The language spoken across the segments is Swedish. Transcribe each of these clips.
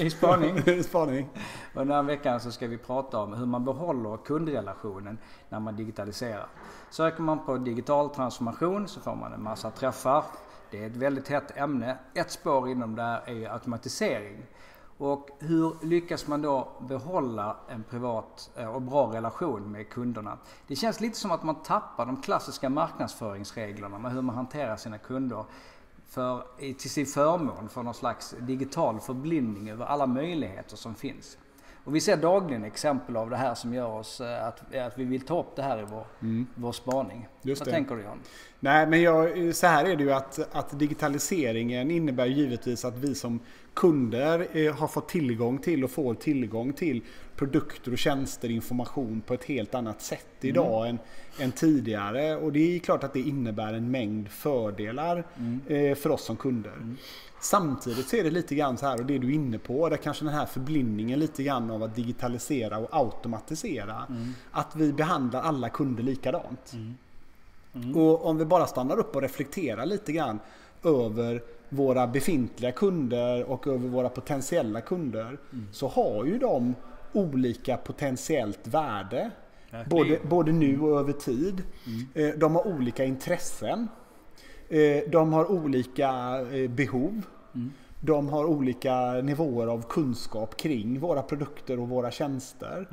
Ny spaning. spaning. Och den här veckan så ska vi prata om hur man behåller kundrelationen när man digitaliserar. Söker man på digital transformation så får man en massa träffar. Det är ett väldigt hett ämne. Ett spår inom det här är automatisering. Och hur lyckas man då behålla en privat eh, och bra relation med kunderna? Det känns lite som att man tappar de klassiska marknadsföringsreglerna med hur man hanterar sina kunder för, till sin förmån för någon slags digital förblindning över alla möjligheter som finns. Och vi ser dagligen exempel av det här som gör oss eh, att, att vi vill ta upp det här i vår, mm. vår spaning. Just Vad det. tänker du John? Nej men jag, så här är det ju att, att digitaliseringen innebär givetvis att vi som kunder eh, har fått tillgång till och får tillgång till produkter och tjänster, information på ett helt annat sätt mm. idag mm. än, än, tidigare. Och det är klart att det innebär en mängd fördelar mm. eh, för oss som kunder. Mm. Samtidigt så är det lite grann så här och det du är inne på, där kanske den här förblindningen lite grann av att digitalisera och automatisera. Mm. Att vi behandlar alla kunder likadant. Mm. Och om vi bara stannar upp och reflekterar lite grann över våra befintliga kunder och över våra potentiella kunder mm. så har ju de olika potentiellt värde. Både, både nu och över tid. Mm. Eh, de har olika intressen. Eh, de har olika eh, behov. Mm. De har olika nivåer av kunskap kring våra produkter och våra tjänster.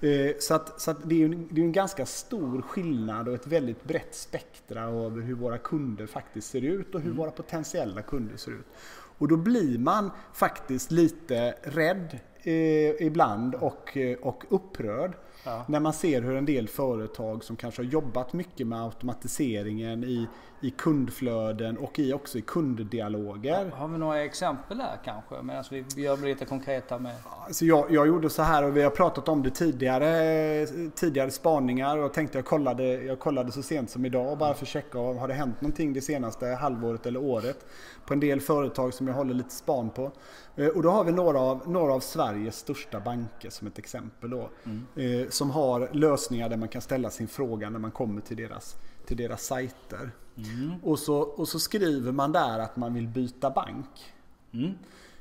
Eh, så, att, så att det är en, det är en ganska stor skillnad och ett väldigt brett spektra över hur våra kunder faktiskt ser ut och hur mm. våra potentiella kunder ser ut. Och då blir man faktiskt lite rädd eh, ibland och, och upprörd Ja. När man ser hur en del företag som kanske har jobbat mycket med automatiseringen i, i kundflöden och i, också i kunddialoger. Har vi några exempel där kanske? Medan vi gör lite konkreta med... Alltså jag, jag gjorde så här och vi har pratat om det tidigare, tidigare spaningar och tänkte jag kollade, jag kollade så sent som idag bara för att checka om har det hänt någonting det senaste halvåret eller året på en del företag som jag håller lite span på. Eh, och då har vi några av, några av Sveriges största banker som ett exempel då. Mm. Som har lösningar där man kan ställa sin fråga när man kommer till deras, till deras sajter. Mm. Och, så, och så skriver man där att man vill byta bank. Mm.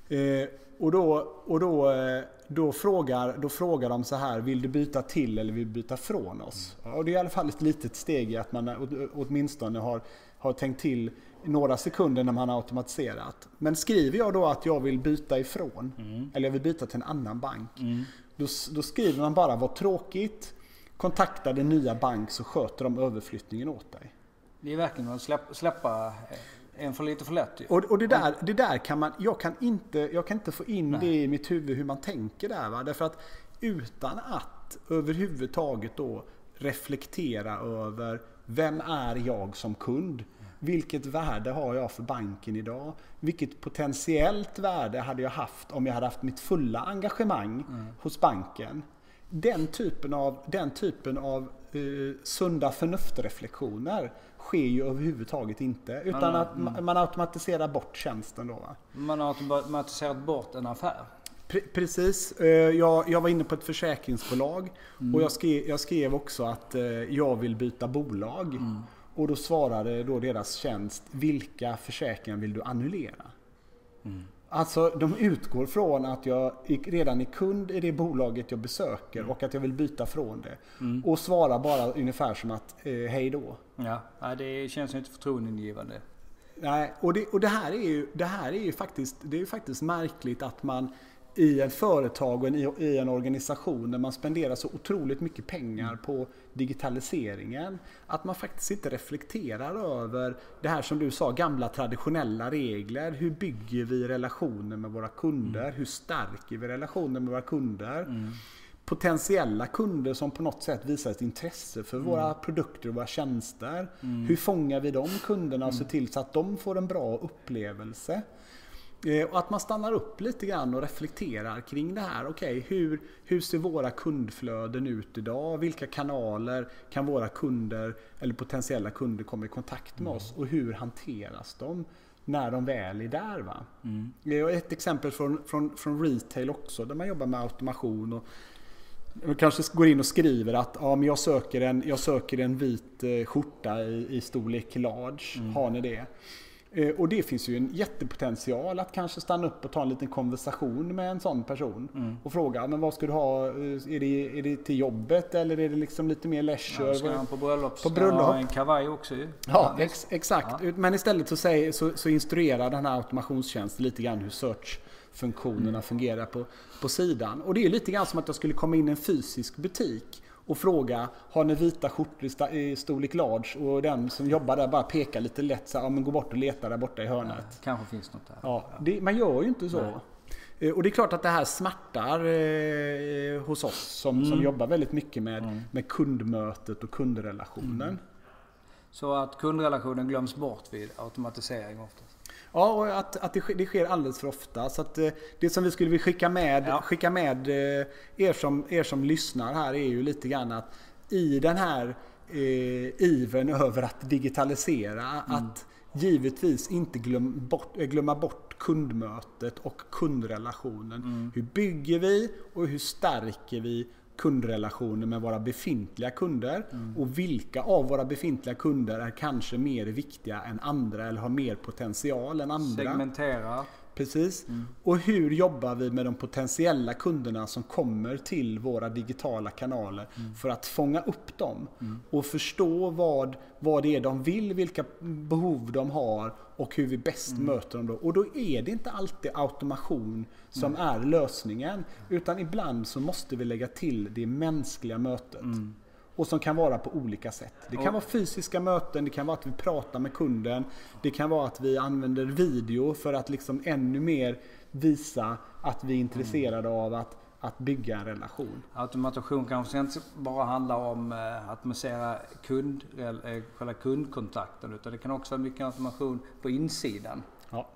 Eh, och då, och då, eh, då, frågar, då frågar de så här, vill du byta till eller vill du byta från oss? Mm. Och det är i alla fall ett litet steg i att man åtminstone har, har tänkt till några sekunder när man har automatiserat. Men skriver jag då att jag vill byta ifrån, mm. eller jag vill byta till en annan bank. Mm. Då, då, skriver man bara vad tråkigt, kontakta din nya bank så sköter de överflyttningen åt dig. Det är verkligen att släppa, släppa en för lite för lätt. Och, och det, där, det där kan man, jag kan inte, jag kan inte få in Nej. det i mitt huvud hur man tänker där. Va? Därför att utan att överhuvudtaget då reflektera över vem är jag som kund? Vilket värde har jag för banken idag? Vilket potentiellt värde hade jag haft om jag hade haft mitt fulla engagemang mm. hos banken? Den typen av, den typen av uh, sunda förnuftreflektioner sker ju överhuvudtaget inte. Utan mm. att man, man automatiserar bort tjänsten då. Va? Man har automatiserat bort en affär. Precis. Eh, jag, jag, var inne på ett försäkringsbolag mm. och jag skrev, jag skrev, också att eh, jag vill byta bolag. Mm. Och då svarade då deras tjänst, vilka försäkringar vill du annullera? Mm. Alltså de utgår från att jag redan är kund i det bolaget jag besöker mm. och att jag vill byta från det. Mm. Och svarar bara ungefär som att eh, hej då. Ja, det känns inte förtroendeingivande. Nej, och, det, och det, här är ju, det här är ju faktiskt, det är faktiskt märkligt att man i en företag och i en organisation där man spenderar så otroligt mycket pengar på digitaliseringen. Att man faktiskt inte reflekterar över det här som du sa, gamla traditionella regler. Hur bygger vi relationer med våra kunder? Mm. Hur stärker vi relationer med våra kunder? Mm. Potentiella kunder som på något sätt visar ett intresse för mm. våra produkter och våra tjänster. Mm. Hur fångar vi de kunderna och ser mm. till så att de får en bra upplevelse? Eh, och att man stannar upp lite grann och reflekterar kring det här. Okej, okay, hur, hur ser våra kundflöden ut idag? Vilka kanaler kan våra kunder eller potentiella kunder komma i kontakt med mm. oss? Och hur hanteras de när de väl är där? Va? Mm. Ett exempel från, från, från retail också, där man jobbar med automation. och man kanske går in och skriver att ja, men jag, söker en, jag söker en vit eh, skjorta i, i storlek large. Mm. Har ni det? Eh, och det finns ju en jättepotential att kanske stanna upp och ta en liten konversation med en sån person. Mm. Och fråga, men vad ska du ha? Eh, Är det, är det till jobbet eller är det liksom lite mer leisure? Ja, ska han på bröllop På han ha bröllop. en kavaj också ju. Ja, ex, exakt. Men istället så, säger, så, så instruerar den här automationstjänsten lite grann hur search-funktionerna Mm. fungerar på, på sidan. Och det är lite grann som att jag skulle komma in i en fysisk butik och fråga har ni vita skjortor i storlek large? Och den som jobbar där bara pekar lite lätt så här, ja, men gå bort och leta där borta i hörnet. Kanske finns något där. Ja, det, man gör ju inte så. Eh, Och det är klart att det här smärtar eh, hos oss som, som jobbar väldigt mycket med, med kundmötet och kundrelationen. Så att kundrelationen glöms bort vid automatisering oftast. Ja, och att, att det, sker, det sker alldeles för ofta. Så att eh, det som vi skulle vilja skicka med, Ja. skicka med eh, er, som, er som lyssnar här är ju lite grann att i den här eh, ivern över att digitalisera, att givetvis inte glöm bort, eh, glömma bort kundmötet och kundrelationen. Hur bygger vi och hur stärker vi kundrelationer med våra befintliga kunder och vilka av våra befintliga kunder är kanske mer viktiga än andra eller har mer potential än andra. Segmentera. Precis. Och hur jobbar vi med de potentiella kunderna som kommer till våra digitala kanaler för att fånga upp dem och förstå vad, vad det är de vill, vilka behov de har och hur vi bäst möter dem då. Och då är det inte alltid automation som är lösningen utan ibland så måste vi lägga till det mänskliga mötet. Och som kan vara på olika sätt. Det kan vara fysiska möten, det kan vara att vi pratar med kunden. Det kan vara att vi använder video för att liksom ännu mer visa att vi är intresserade av att, att bygga en relation. Automation kanske inte bara handlar om eh, att automatisera kund, eller, eh, själva kundkontakten utan det kan också vara mycket automation på insidan. Ja.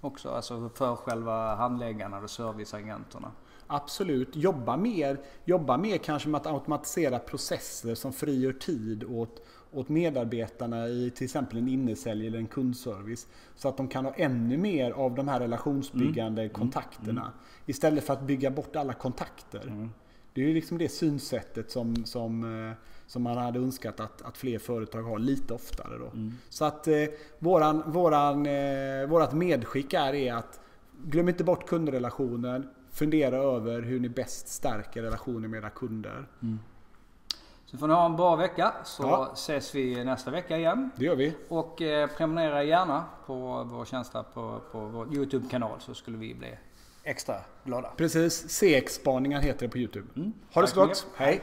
Också, alltså för själva handläggarna och serviceagenterna. Absolut. Jobba mer, jobba mer kanske med att automatisera processer som frigör tid åt, åt medarbetarna i till exempel en innesälj eller en kundservice. Så att de kan ha ännu mer av de här relationsbyggande kontakterna. Istället för att bygga bort alla kontakter. Det är ju liksom det synsättet som, som, eh, som man hade önskat att, att fler företag har lite oftare. Då. Så att eh, våran, våran, eh, vårat medskick är, är att glöm inte bort kundrelationen. Fundera över hur ni bäst stärker relationen med era kunder. Så får ni ha en bra vecka så Ja. ses vi nästa vecka igen. Det gör vi. Och eh, prenumerera gärna på vår tjänst på, på vår Youtube-kanal så skulle vi bli extra glada. Precis. CX-spaningar heter det på Youtube. Ha det Tack så så gott. Hej!